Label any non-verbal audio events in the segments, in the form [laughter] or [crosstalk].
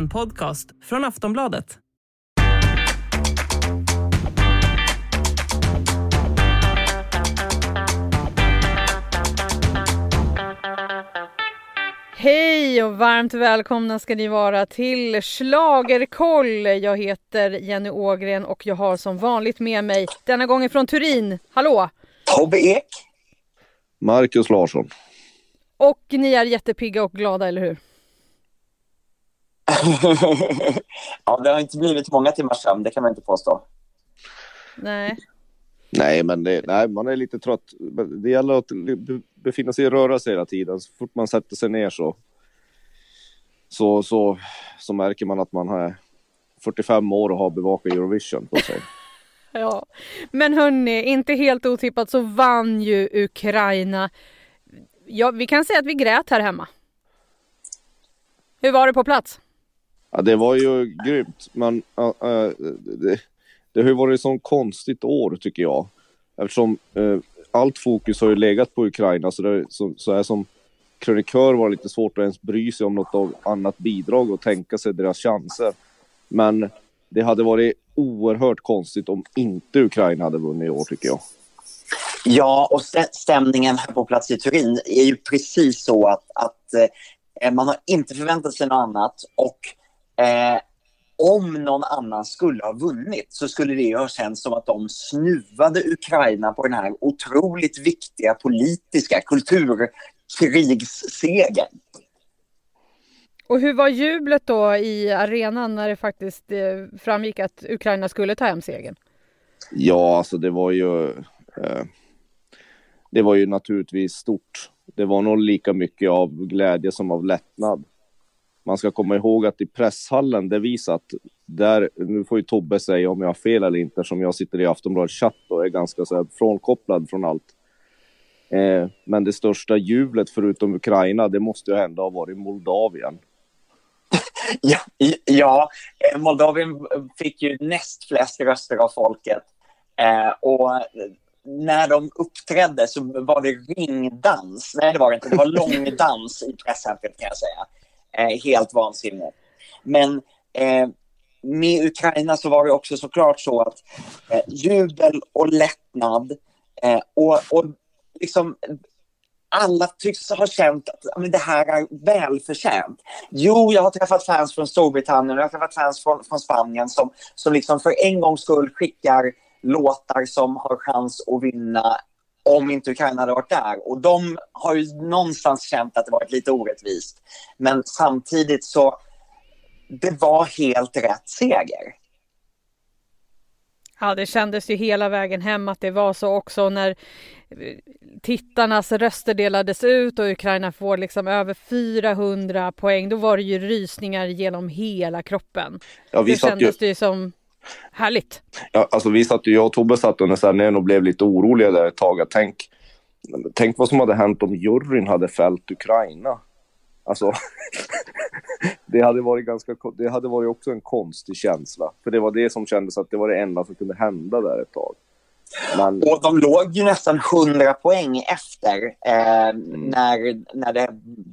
En podcast från Aftonbladet. Hej och varmt välkomna ska ni vara till Schlagerkoll. Jag heter Jenny Ågren och jag har som vanligt med mig, denna gången från Turin, hallå! Tobbe Ek. Marcus Larsson. Och ni är jättepigga och glada, eller hur? [laughs] ja, det har inte blivit många timmars sömn, det kan man inte påstå. Nej. Nej, men det, nej, man är lite trött. Det gäller att befinna sig i rörelse hela tiden. Så fort man sätter sig ner så, så, så, så märker man att man har 45 år och har bevakat Eurovision på sig. [laughs] Ja, men hörni, inte helt otippat så vann ju Ukraina. Ja, vi kan säga att vi grät här hemma. Hur var det på plats? Ja, det var ju grymt. Men uh, uh, det, det har ju varit ett sånt konstigt år tycker jag. Eftersom uh, allt fokus har ju legat på Ukraina så, det, så, så är som krönikör var det lite svårt att ens bry sig om något annat bidrag och tänka sig deras chanser. Men det hade varit oerhört konstigt om inte Ukraina hade vunnit i år tycker jag. Ja, och stämningen här på plats i Turin är ju precis så att, att eh, man har inte förväntat sig något annat och eh, om någon annan skulle ha vunnit så skulle det ha känts som att de snuvade Ukraina på den här otroligt viktiga politiska kulturkrigssegern. Och hur var jublet då i arenan när det faktiskt eh, framgick att Ukraina skulle ta hem segern? Ja, alltså det var ju... Eh, det var ju naturligtvis stort. Det var nog lika mycket av glädje som av lättnad. Man ska komma ihåg att i presshallen där vi satt, där, nu får ju Tobbe säga om jag har fel eller inte, som jag sitter i Aftonbladets chatt och är ganska så här frånkopplad från allt. Eh, men det största jublet förutom Ukraina, det måste ju ändå ha varit Moldavien. [laughs] Ja, ja, Moldavien fick ju näst flest röster av folket. Eh, och när de uppträdde så var det ringdans. Nej, det var det inte. Det var [laughs] långdans i presscentret kan jag säga. Eh, helt vansinnigt. Men eh, med Ukraina så var det också såklart så att eh, jubel och lättnad eh, och, och liksom alla tycks ha känt att men det här är välförtjänt. Jo, jag har träffat fans från Storbritannien och jag har träffat fans från, från Spanien som, som liksom för en gångs skull skickar låtar som har chans att vinna om inte Ukraina hade varit där. Och de har ju någonstans känt att det varit lite orättvist. Men samtidigt så, det var helt rätt seger. Ja, det kändes ju hela vägen hem att det var så också när tittarnas röster delades ut och Ukraina får liksom över 400 poäng. Då var det ju rysningar genom hela kroppen. Ja, vi det kändes ju... det som Härligt. Ja, alltså vi satt ju, jag och Tobbe satt under sändningen och blev lite oroliga där ett tag. Tänk, tänk vad som hade hänt om juryn hade fällt Ukraina. Alltså, [laughs] det hade varit ganska, det hade varit också en konstig känsla. För det var det som kändes att det var det enda som kunde hända där ett tag. Men... Och de låg ju nästan 100 poäng efter eh, mm. när, när, det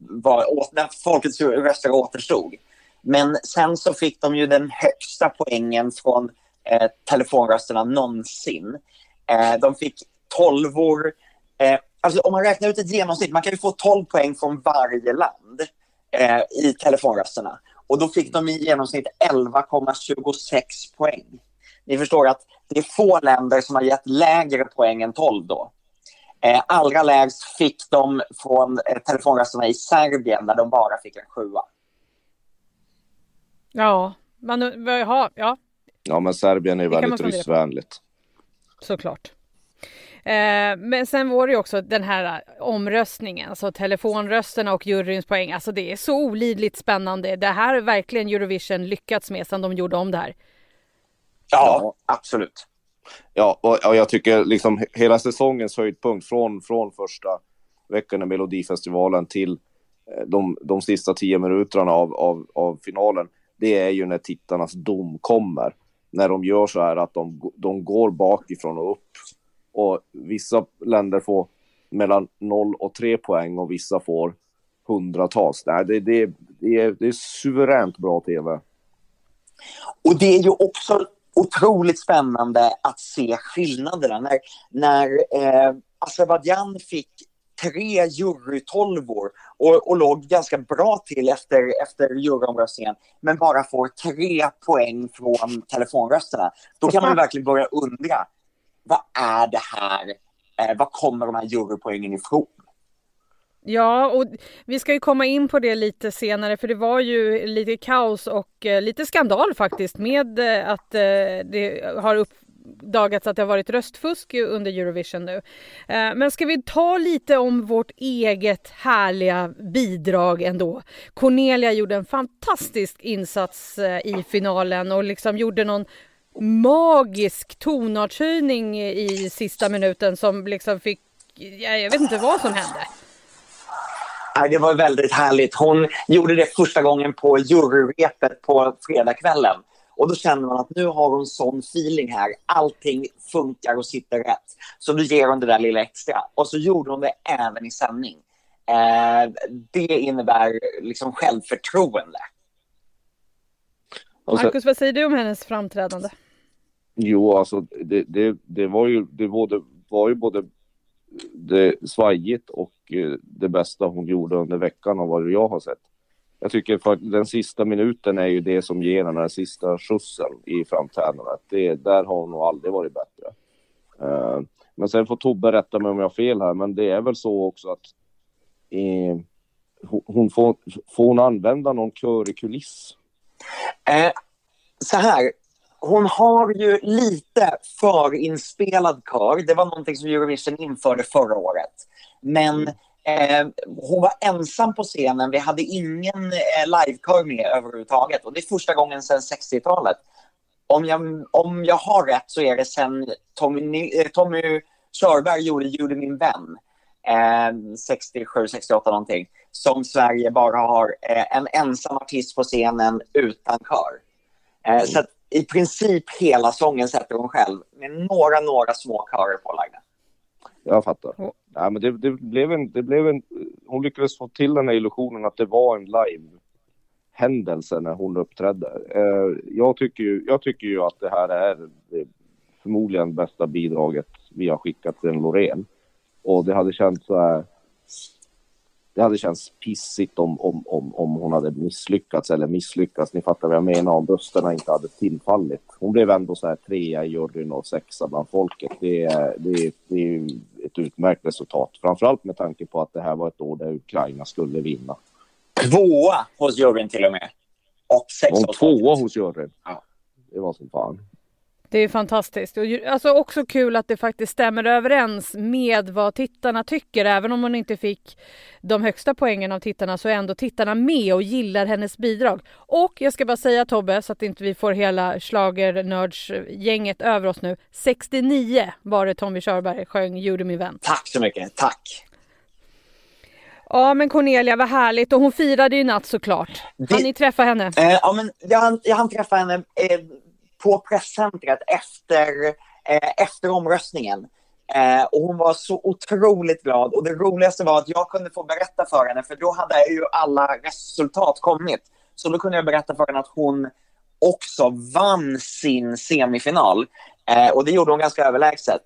var, när folkets röster återstod. Men sen så fick de ju den högsta poängen från eh, telefonrösterna någonsin. Eh, de fick tolvor. Eh, alltså om man räknar ut ett genomsnitt, man kan ju få 12 poäng från varje land eh, i telefonrösterna. Och då fick de i genomsnitt 11,26 poäng. Ni förstår att det är få länder som har gett lägre poäng än 12 då. Eh, allra lägst fick de från eh, telefonrösterna i Serbien där de bara fick en sjua. Ja, man, ja, ja. Ja, men Serbien är väldigt ryssvänligt. Såklart. Eh, men sen var det ju också den här omröstningen, alltså telefonrösterna och juryns poäng. Alltså det är så olidligt spännande. Det här har verkligen Eurovision lyckats med sedan de gjorde om det här. Ja, absolut. Ja, och, och jag tycker liksom hela säsongens höjdpunkt från, från första veckan i Melodifestivalen till eh, de, de sista tio minuterna av, av, av finalen det är ju när tittarnas dom kommer. När de gör så här att de, de går bakifrån och upp. Och vissa länder får mellan 0 och 3 poäng och vissa får hundratals. Nej, det, det, det, är, det är suveränt bra tv. Och det är ju också otroligt spännande att se skillnaderna. När, när eh, Azerbajdzjan fick tre jurytolvor och, och låg ganska bra till efter, efter juryomröstningen men bara får tre poäng från telefonrösterna. Då kan man verkligen börja undra, vad är det här? Eh, vad kommer de här jurypoängen ifrån? Ja, och vi ska ju komma in på det lite senare för det var ju lite kaos och eh, lite skandal faktiskt med eh, att eh, det har upp uppdagats att det har varit röstfusk under Eurovision nu. Eh, men ska vi ta lite om vårt eget härliga bidrag ändå? Cornelia gjorde en fantastisk insats eh, i finalen och liksom gjorde någon magisk tonartshöjning i sista minuten som liksom fick, jag vet inte vad som hände. Det var väldigt härligt. Hon gjorde det första gången på juryrepet på fredagskvällen. Och då känner man att nu har hon sån feeling här. Allting funkar och sitter rätt. Så då ger hon det där lilla extra. Och så gjorde hon det även i sändning. Eh, det innebär liksom självförtroende. Marcus, vad säger du om hennes framträdande? Jo, alltså det, det, det var ju, det både, var ju både det svajigt och eh, det bästa hon gjorde under veckan av vad jag har sett. Jag tycker för den sista minuten är ju det som ger den sista skjutsen i framträdandet. Det, där har hon nog aldrig varit bättre. Uh, men sen får Tobbe rätta mig om jag har fel här, men det är väl så också att eh, hon får, får hon använda någon körig kuliss? Eh, så här, hon har ju lite förinspelad kör. Det var någonting som Eurovision införde förra året. Men eh, hon var ensam på scenen. Vi hade ingen eh, livekör med överhuvudtaget. Och det är första gången sedan 60-talet. Om jag, om jag har rätt så är det sen Tommy, eh, Tommy Körberg gjorde Judy min vän. Eh, 67, 68 någonting. Som Sverige bara har eh, en ensam artist på scenen utan kör. Mm. så att i princip hela sången sätter hon själv med några, några små körer pålagda. Jag fattar. Ja, men det, det, blev en, det blev en... Hon lyckades få till den här illusionen att det var en live händelse när hon uppträdde. Eh, jag, tycker ju, jag tycker ju att det här är det förmodligen bästa bidraget vi har skickat till en Loreen. Och det hade känts så här det hade känts pissigt om, om, om, om hon hade misslyckats eller misslyckats. Ni fattar vad jag menar, om rösterna inte hade tillfallit. Hon blev ändå så här trea i juryn och sexa bland folket. Det är, det, det är ett utmärkt resultat, framförallt med tanke på att det här var ett år där Ukraina skulle vinna. Tvåa hos juryn till och med. Och sex Hon tvåa hos juryn. Ja. Det var som fan. Det är fantastiskt. Och alltså också kul att det faktiskt stämmer överens med vad tittarna tycker. Även om hon inte fick de högsta poängen av tittarna så är ändå tittarna med och gillar hennes bidrag. Och jag ska bara säga Tobbe, så att inte vi får hela schlagernördsgänget över oss nu. 69 var det Tommy Körberg sjöng Gjorde min vän. Tack så mycket, tack. Ja men Cornelia, vad härligt. Och hon firade ju natt såklart. Hann ni träffa henne? Eh, ja, men jag jag hann träffa henne eh, på presscentret efter, eh, efter omröstningen. Eh, och hon var så otroligt glad och det roligaste var att jag kunde få berätta för henne för då hade ju alla resultat kommit. Så då kunde jag berätta för henne att hon också vann sin semifinal. Eh, och det gjorde hon ganska överlägset.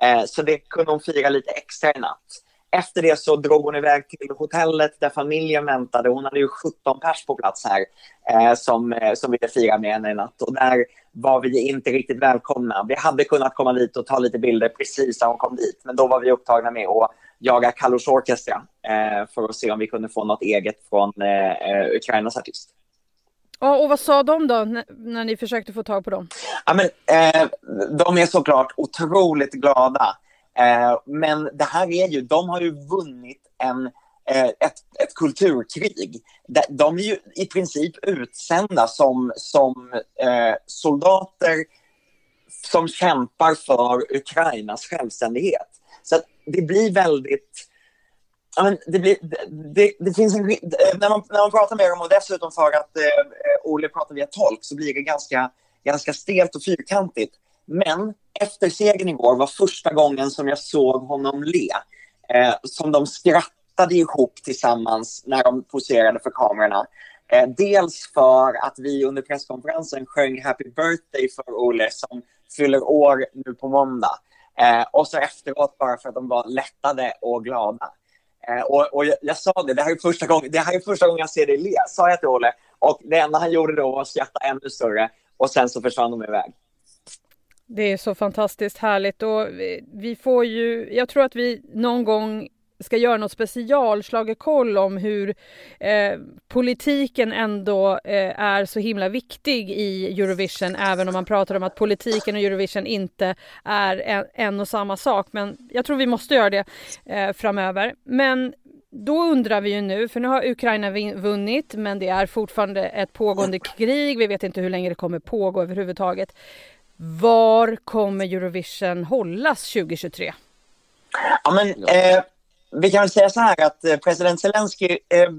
Eh, så det kunde hon fira lite extra i natt. Efter det så drog hon iväg till hotellet där familjen väntade. Hon hade ju 17 pers på plats här eh, som, eh, som ville fira med henne i natt. Och där var vi inte riktigt välkomna. Vi hade kunnat komma dit och ta lite bilder precis när hon kom dit. Men då var vi upptagna med att jaga Kalush Orchestra eh, för att se om vi kunde få något eget från eh, eh Ukrainas artist. Ja, och vad sa de då när ni försökte få tag på dem? Ja, men, eh, de är såklart otroligt glada. Eh, men det här är ju, de har ju vunnit en, eh, ett, ett kulturkrig. De, de är ju i princip utsända som, som eh, soldater som kämpar för Ukrainas självständighet. Så det blir väldigt... men det, blir, det, det, finns en, när, man, när man pratar med dem och dessutom för att eh, Olle pratar via tolk så blir det ganska, ganska stelt och fyrkantigt. Men efter segern igår var första gången som jag såg honom le. Eh, som de skrattade ihop tillsammans när de poserade för kamerorna. Eh, dels för att vi under presskonferensen sjöng Happy birthday för Olle som fyller år nu på måndag. Eh, och så efteråt bara för att de var lättade och glada. Eh, och, och jag, jag, sa det, det här, är första gången, det här är första gången jag ser dig le, sa jag till Olle. Och det enda han gjorde då var att skratta ännu större och sen så försvann de iväg. Det är så fantastiskt härligt och vi får ju, jag tror att vi någon gång ska göra något specialslagerkoll om hur eh, politiken ändå eh, är så himla viktig i Eurovision även om man pratar om att politiken och Eurovision inte är en, en och samma sak. Men jag tror vi måste göra det eh, framöver. Men då undrar vi ju nu, för nu har Ukraina vunnit men det är fortfarande ett pågående krig. Vi vet inte hur länge det kommer pågå överhuvudtaget. Var kommer Eurovision hållas 2023? Ja, men, eh, vi kan väl säga så här att eh, president Zelensky eh,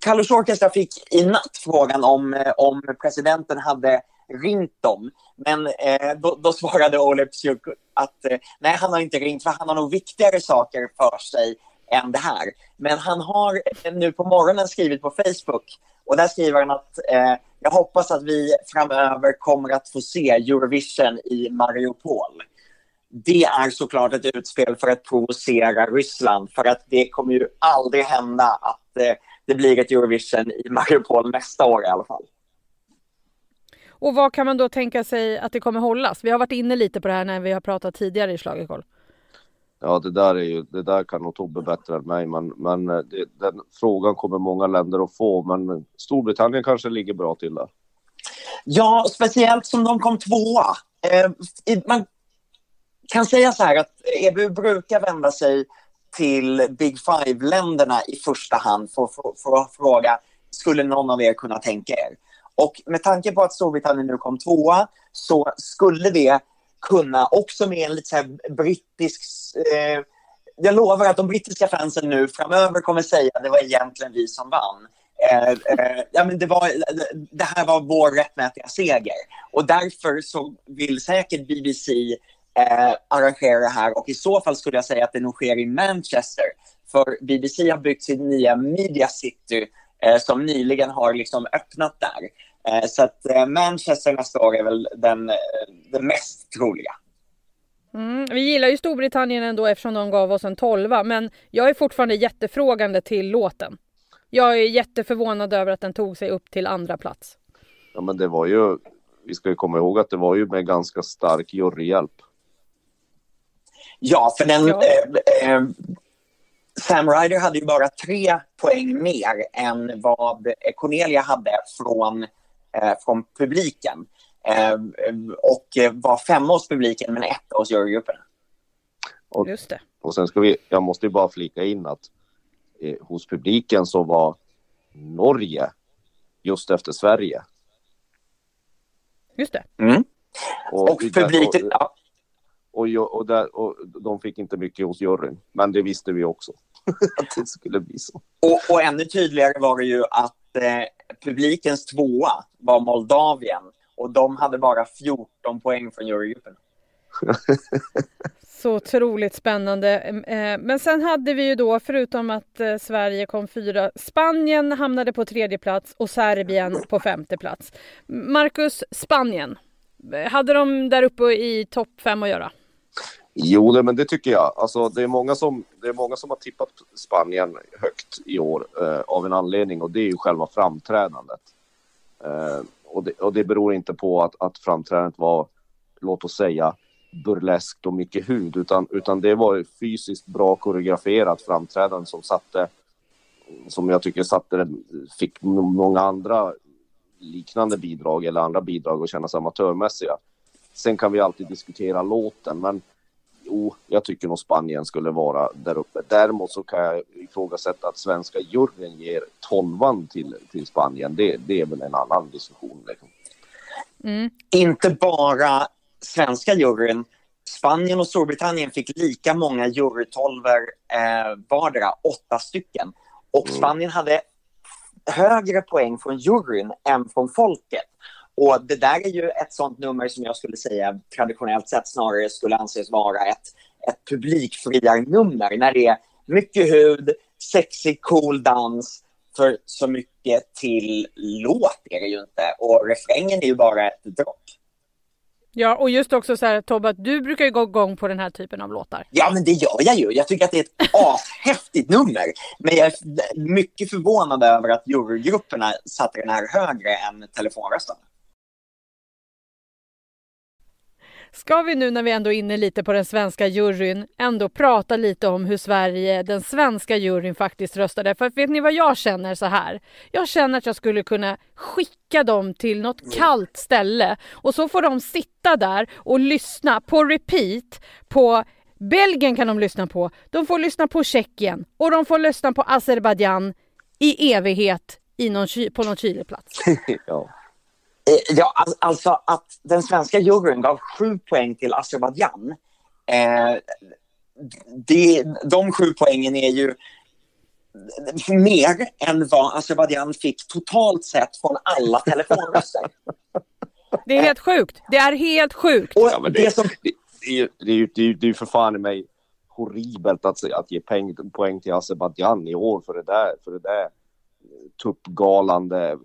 Carlos Orkestra fick i natt frågan om, eh, om presidenten hade ringt dem. Men eh, då, då, svarade Oleg Psyuk att eh, nej, han har inte ringt för han har nog viktigare saker för sig än det här. Men han har eh, nu på morgonen skrivit på Facebook och där skriver han att eh, jag hoppas att vi framöver kommer att få se Eurovision i Mariupol det är såklart ett utspel för att provocera Ryssland för att det kommer ju aldrig hända att eh, det blir ett Eurovision i Mariupol nästa år i alla fall. Och vad kan man då tänka sig att det kommer hållas? Vi har varit inne lite på det här när vi har pratat tidigare i Schlagerkoll. Ja, det där är ju, det där kan nog Tobbe bättre än mig, men, men eh, det, den frågan kommer många länder att få, men Storbritannien kanske ligger bra till där. Ja, speciellt som de kom tvåa. Eh, man kan säga så här att EBU brukar vända sig till Big Five-länderna i första hand för, för, för, att fråga skulle någon av er kunna tänka er? Och med tanke på att Storbritannien nu kom tvåa så skulle det kunna, också med en lite så brittisk... Eh, jag lovar att de brittiska fansen nu framöver kommer säga att det var egentligen vi som vann. Eh, eh, ja, men det, var, det här var vår rättmätiga seger. Och därför så vill säkert BBC eh, arrangera det här och i så fall skulle jag säga att det nog sker i Manchester. För BBC har byggt sin nya Media City eh, som nyligen har liksom öppnat där. Eh, så att eh, Manchester nästa år är väl den, eh, den mest troliga. Mm, vi gillar ju Storbritannien ändå eftersom de gav oss en tolva men jag är fortfarande jättefrågande till låten. Jag är jätteförvånad över att den tog sig upp till andra plats. Ja men det var ju, vi ska ju komma ihåg att det var ju med ganska stark juryhjälp. Ja, för den... Ja. Eh, eh, Sam Ryder hade ju bara tre poäng mer än vad Cornelia hade från, eh, från publiken. Eh, och var femma hos publiken men etta hos jurygruppen. Och, Just det. Och sen ska vi, jag måste ju bara flika in att eh, hos publiken så var Norge just efter Sverige. Just det. Mm. Och, och publiken, ja. Och, och, där, och de fick inte mycket hos juryn. Men det visste vi också. [laughs] att det skulle bli så. Och, och ännu tydligare var det ju att eh, publikens tvåa var Moldavien. Och de hade bara 14 poäng från Eurogruppen. Så otroligt spännande. Eh, men sen hade vi ju då, förutom att eh, Sverige kom fyra, Spanien hamnade på tredje plats och Serbien på femte plats. Marcus, Spanien. Hade de där uppe i topp fem att göra? Jo, men det tycker jag. Alltså, det, är många som, det är många som har tippat Spanien högt i år eh, av en anledning och det är ju själva framträdandet. Eh, och, det, och det beror inte på att, att framträdandet var, låt oss säga, burleskt och mycket hud, utan, utan det var fysiskt bra koreograferat framträdande som satte, som jag tycker satte, fick många andra liknande bidrag eller andra bidrag att kännas amatörmässiga. Sen kan vi alltid diskutera låten, men jo, jag tycker nog Spanien skulle vara där uppe. Däremot så kan jag ifrågasätta att svenska juryn ger tolvan till, till Spanien. Det, det är väl en annan diskussion. Liksom. Mm. Inte bara svenska juryn. Spanien och Storbritannien fick lika många jurytolver eh, vardera, åtta stycken. Och mm. Spanien hade högre poäng från juryn än från folket. Och det där är ju ett sånt nummer som jag skulle säga traditionellt sett snarare skulle anses vara ett, ett publikfriarnummer när det är mycket hud, sexig, cool dans. För så mycket till låt är det ju inte. Och refrängen är ju bara ett dropp. Ja, och just också så här Tobbe, att du brukar ju gå igång på den här typen av låtar. Ja, men det gör jag ju. Jag tycker att det är ett [laughs] ashäftigt nummer. Men jag är mycket förvånad över att jurygrupperna satte den här högre än telefonröstarna. Ska vi nu när vi ändå är inne lite på den svenska juryn ändå prata lite om hur Sverige, den svenska juryn faktiskt röstade. För vet ni vad jag känner så här? Jag känner att jag skulle kunna skicka dem till något kallt ställe och så får de sitta där och lyssna på repeat på Belgien kan de lyssna på, de får lyssna på Tjeckien och de får lyssna på Azerbajdzjan i evighet i någon, på någon kyleplats. [laughs] ja. Eh, ja, alltså att den svenska juryn gav sju poäng till Azerbajdzjan. Eh, de sju poängen är ju mer än vad Azerbajdzjan fick totalt sett från alla telefonröster. [laughs] Det är helt sjukt. Det är helt sjukt. Ja, det, det, som... det, det, är ju, det, det, är det för fan i mig horribelt att, att ge poäng, poäng till Azerbajdzjan i år för det där, för det där tuppgalande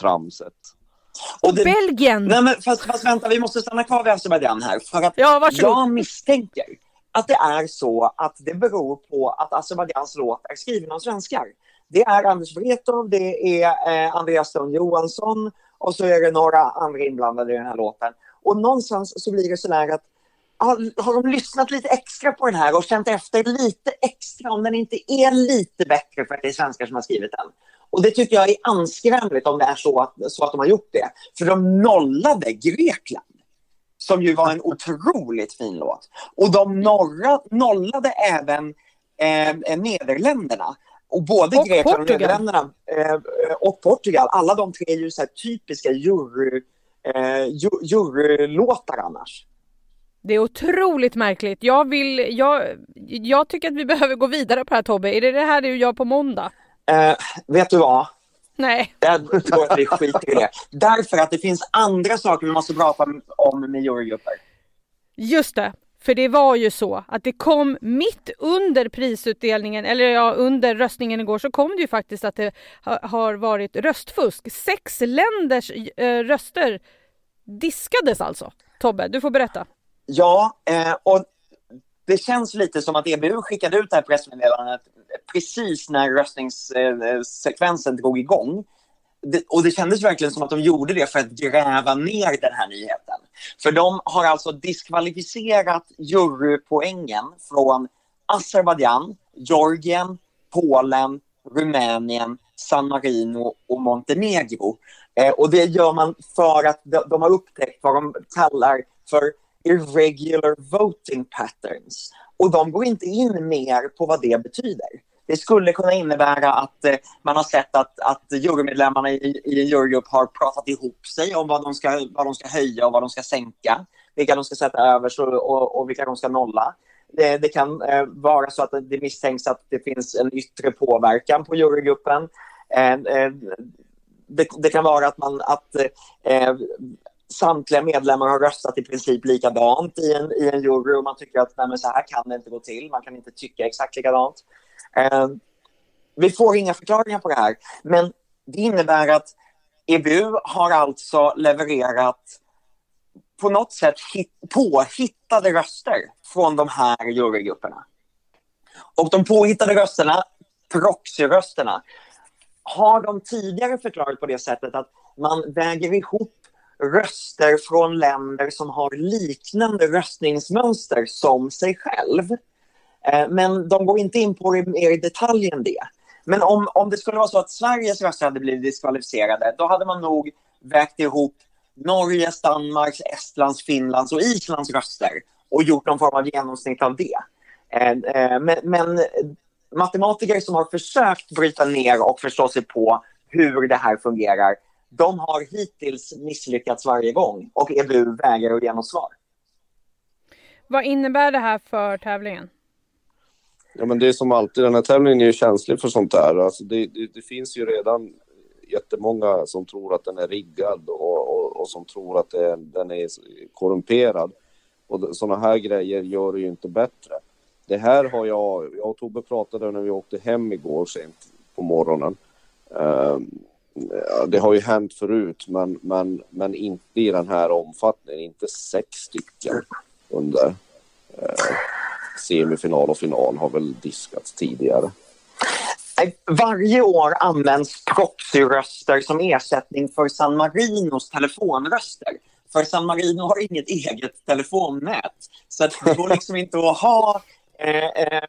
tramset. Och det, Belgien! Nej, men fast, fast vänta, vi måste stanna kvar vid Azerbajdzjan här. För att ja, jag misstänker att det är så att det beror på att Azerbajdzjans låt är skriven av svenskar. Det är Anders Wrethov, det är eh, Andreas Stone Johansson och så är det några andra inblandade i den här låten. Och någonstans så blir det så att har, har de lyssnat lite extra på den här och känt efter lite extra om den inte är lite bättre för att det är svenskar som har skrivit den. Och det tycker jag är anskrämligt om det är så att, så att de har gjort det. För de nollade Grekland, som ju var en otroligt fin låt. Och de norra, nollade även eh, Nederländerna. Och både och Grekland och Nederländerna eh, och Portugal, alla de tre är ju så typiska jury, eh, jurylåtar annars. Det är otroligt märkligt. Jag, vill, jag, jag tycker att vi behöver gå vidare på det här Tobbe. Är det det här du gör på måndag? Eh, vet du vad? Nej. Tror att vi skiter i det. Därför att det finns andra saker vi måste prata om med jurygrupper. Just det. För det var ju så att det kom mitt under prisutdelningen, eller ja, under röstningen igår, så kom det ju faktiskt att det har varit röstfusk. Sex länders eh, röster diskades alltså. Tobbe, du får berätta. Ja, eh, och det känns lite som att EBU skickade ut det här pressmeddelandet precis när röstningssekvensen drog igång. Det, och det kändes verkligen som att de gjorde det för att gräva ner den här nyheten. För de har alltså diskvalificerat jurypoängen från Azerbajdzjan, Georgien, Polen, Rumänien, San Marino och Montenegro. Eh, och det gör man för att de, de har upptäckt vad de kallar för irregular voting patterns. Och de går inte in mer på vad det betyder. Det skulle kunna innebära att eh, man har sett att, att jurymedlemmarna i, i en jurygrupp har pratat ihop sig om vad de, ska, vad de ska höja och vad de ska sänka. Vilka de ska sätta över och, och, och vilka de ska nolla. Det, det kan eh, vara så att det misstänks att det finns en yttre påverkan på jurygruppen. Eh, eh det, det, kan vara att, man, att eh, samtliga medlemmar har röstat i princip likadant i en, i en jury och man tycker att nej, så här kan det inte gå till. Man kan inte tycka exakt likadant. Eh, vi får inga förklaringar på det här, men det innebär att EBU har alltså levererat på något sätt hit, påhittade röster från de här jurygrupperna. Och de påhittade rösterna, proxyrösterna, har de tidigare förklarat på det sättet att man väger ihop röster från länder som har liknande röstningsmönster som sig själv. Eh, men de går inte in på det mer i detalj än det. Men om, om det skulle vara så att Sveriges röster hade blivit diskvalificerade, då hade man nog vägt ihop Norges, Danmarks, Estlands, Finlands och Islands röster och gjort någon form av genomsnitt av det. Eh, eh, men, men matematiker som har försökt bryta ner och förstå sig på hur det här fungerar de har hittills misslyckats varje gång och EBU vägrar att ge något svar. Vad innebär det här för tävlingen? Ja, men det är som alltid, den här tävlingen är ju känslig för sånt där. Alltså det, det, det finns ju redan jättemånga som tror att den är riggad och, och, och som tror att det, den är korrumperad. Och sådana här grejer gör det ju inte bättre. det här har jag, jag och Tobbe pratade när vi åkte hem igår sent på morgonen ja, det har ju hänt förut, men, men, men inte i den här omfattningen. Inte sex stycken under eh, semifinal och final har väl diskats tidigare. Eh, varje år används proxyröster som ersättning för San Marinos telefonröster. För San Marino har inget eget telefonnät. Så det går liksom inte att ha eh, eh,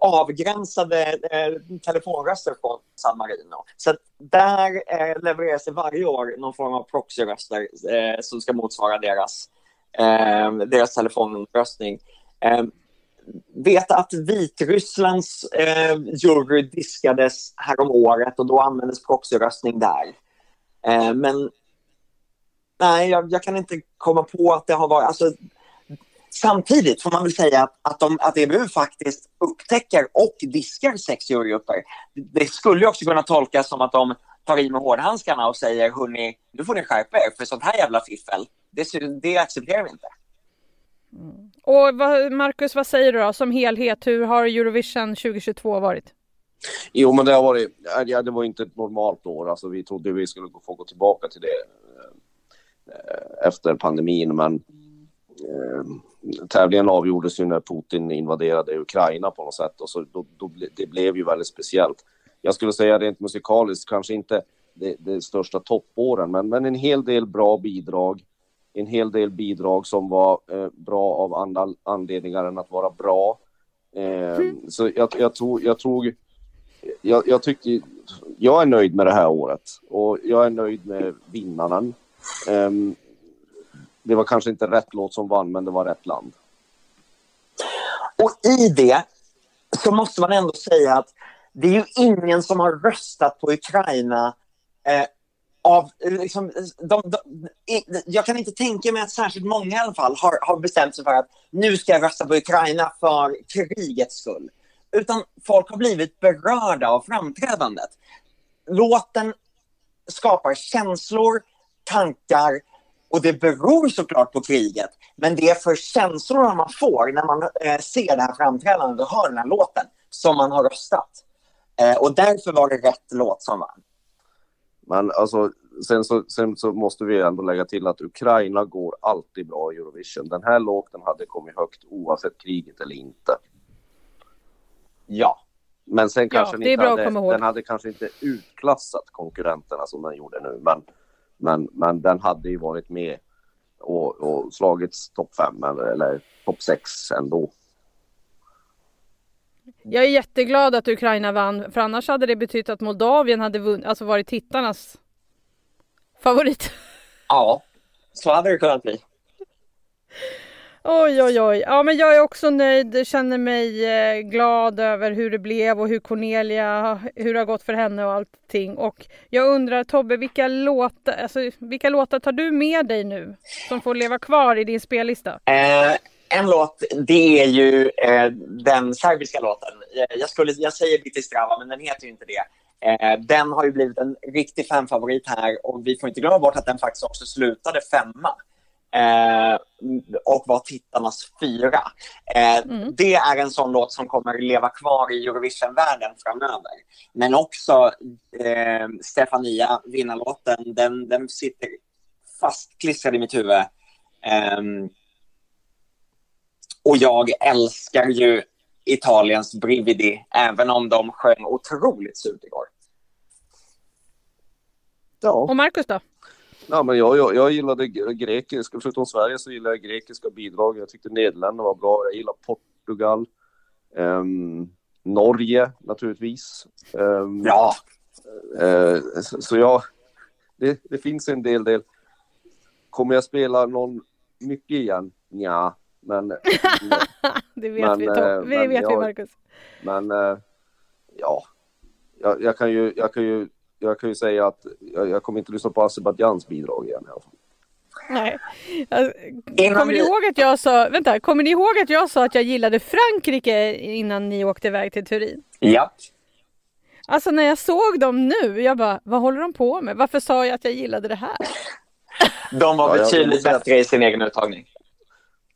avgränsade eh, telefonröster från San Marino. Så där eh, levereras det varje år någon form av proxyröster eh, som ska motsvara deras, eh, deras telefonröstning. Eh, vet att Vitrysslands eh, jury diskades häromåret och då användes proxyröstning där. Eh, men nej, jag, jag, kan inte komma på att det har varit... Alltså, samtidigt får man väl säga att, att, de, att EBU faktiskt upptäcker och diskar sex jurygrupper. Det skulle också kunna tolkas som att de tar i med hårdhandskarna och säger hörni, nu får ni skärpa er för sånt här jävla fiffel, det, det accepterar vi inte. Mm. Och vad, Marcus, vad säger du då som helhet? Hur har Eurovision 2022 varit? Jo, men det har varit, ja, det var inte ett normalt år. Alltså, vi trodde vi skulle få gå tillbaka till det eh, efter pandemin, men tävlingen avgjordes ju när Putin invaderade Ukraina på något sätt och så då, då, det blev ju väldigt speciellt. Jag skulle säga rent musikaliskt, kanske inte det, det största toppåren, men, men en hel del bra bidrag en hel del bidrag som var eh, bra av andra anledningar än att vara bra. Eh, mm. Så jag, jag, tror, jag tror, jag, jag tyckte, jag är nöjd med det här året och jag är nöjd med vinnaren. Eh, det var kanske inte rätt låt som vann, men det var rätt land. Och i det så måste man ändå säga att det är ju ingen som har röstat på Ukraina eh, av, liksom, de, de, jag kan inte tänka mig att särskilt många i alla fall har, har bestämt sig för att nu ska jag rösta på Ukraina för krigets skull. Utan folk har blivit berörda av framträdandet. Låten skapar känslor, tankar och det beror såklart på kriget. Men det är för känslorna man får när man eh, ser det här framträdandet och hör den här låten som man har röstat. Eh, och därför var det rätt låt som vann. Men alltså, sen så, sen så måste vi ändå lägga till att Ukraina går alltid bra i Eurovision. Den här låten hade kommit högt oavsett kriget eller inte. Ja. Men sen kanske ja, inte hade, den hade kanske inte utklassat konkurrenterna som den gjorde nu. Men, men, men den hade ju varit med och, och slagits topp fem eller, eller topp sex ändå. Jag är jätteglad att Ukraina vann, för annars hade det betytt att Moldavien hade vunnit, alltså varit tittarnas favorit. Ja, så hade det kunnat bli. Oj, oj, oj. Ja, men jag är också nöjd. Känner mig eh, glad över hur det blev och hur Cornelia, hur det har gått för henne och allting. Och jag undrar Tobbe, vilka låtar, alltså, vilka låtar tar du med dig nu som får leva kvar i din spellista? Eh, en låt, det är ju eh, den serbiska låten. Eh, jag, skulle, jag säger Bitti Strava, men den heter ju inte det. Eh, den har ju blivit en riktig fanfavorit här och vi får inte glömma bort att den faktiskt också slutade femma. Eh, och var tittarnas fyra. Eh, mm. Det är en sån låt som kommer leva kvar i Eurovision-världen framöver. Men också eh, Stefania, vinnarlåten, den, den sitter fastklistrad i mitt huvud. Um, och jag älskar ju Italiens Brividi, även om de sjöng otroligt surt igår. Ja. Och Marcus då? Ja, men jag, jag, jag gillade grekiska, förutom Sverige så gillade jag grekiska bidrag. Jag tyckte Nederländerna var bra. Jag gillar Portugal. Um, Norge naturligtvis. Um, ja. Uh, så, så ja, det, det, finns en del del. Kommer jag spela någon mycket igen? Ja, [laughs] men... det vet men, vi, Tom. det vet jag, vi Marcus. Men eh, ja, jag, jag, kan ju, jag, kan ju, jag kan ju säga att jag, jag kommer inte lyssna på Azerbajdzjans bidrag igen i alla fall. Nej. Alltså, kommer, ni ihåg att jag sa, vänta, kommer ni ihåg att jag sa att jag gillade Frankrike innan ni åkte iväg till Turin? Ja. Alltså när jag såg dem nu, jag bara, vad håller de på med? Varför sa jag att jag gillade det här? De var betydligt bättre i sin egen uttagning.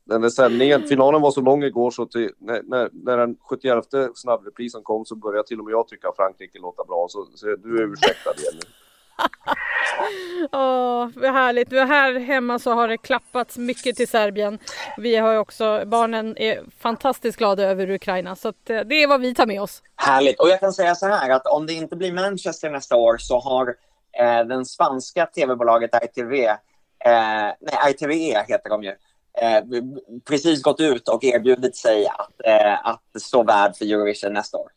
Den där sändningen, finalen var så lång igår så till, när, när, när den 71 snabbreprisen kom så började till och med jag tycka att Frankrike låter bra. Så, så du är ursäktad Jenny. [laughs] Åh, vad härligt. Här hemma så har det klappats mycket till Serbien. Vi har också, barnen är fantastiskt glada över Ukraina så att, eh, det är vad vi tar med oss. Härligt. Och jag kan säga så här att om det inte blir Manchester nästa år så har eh, den spanska tv-bolaget ITV, eh, nej ITVE heter de ju, eh, precis gått ut och erbjudit sig att, eh, att stå värd för Eurovision nästa år.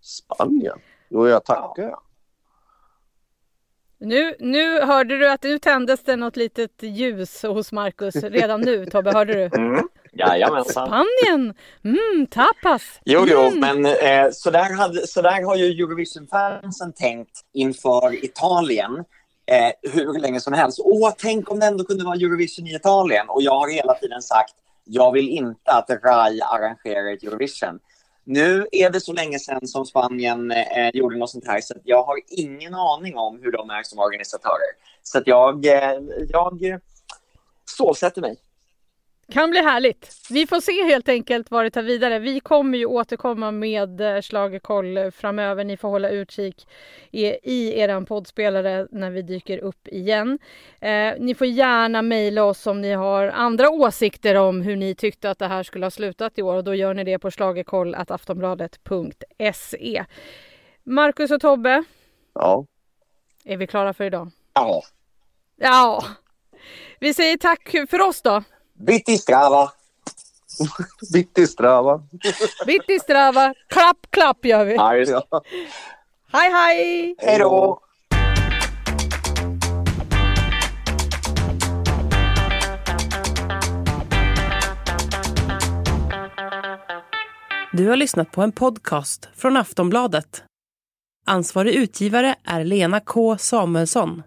Spanien? Jo, jag tackar. Ja. Nu, nu hörde du att nu tändes det något litet ljus hos Marcus redan nu Tobbe, hörde du? Mm. Jajamensan. Spanien! Mm, tapas! Jo, jo, Mm. men eh, så, där hade, så där har ju Eurovision-fansen tänkt inför Italien eh, hur länge som helst. Åh, tänk om det ändå kunde vara Eurovision i Italien. Och jag har hela tiden sagt, jag vill inte att RAI arrangerar ett Eurovision. Nu är det så länge sedan som Spanien eh, gjorde något sånt här, så att jag har ingen aning om hur de är som organisatörer. Så att jag, eh, jag stålsätter mig. Kan bli härligt. Vi får se helt enkelt vad det tar vidare. Vi kommer ju återkomma med eh, Schlagerkoll framöver. Ni får hålla utkik i, i er poddspelare när vi dyker upp igen. Eh, ni får gärna mejla oss om ni har andra åsikter om hur ni tyckte att det här skulle ha slutat i år och då gör ni det på schlagerkoll.aftonbladet.se. Marcus och Tobbe, Ja. är vi klara för idag? Ja, Ja. Vi säger tack för oss då. Vitti Strava. Bitti strava. Vitti strava, klapp klapp gör vi. Ja. Hej hej! Hej då! Du har lyssnat på en podcast från Aftonbladet. Ansvarig utgivare är Lena K Samuelsson.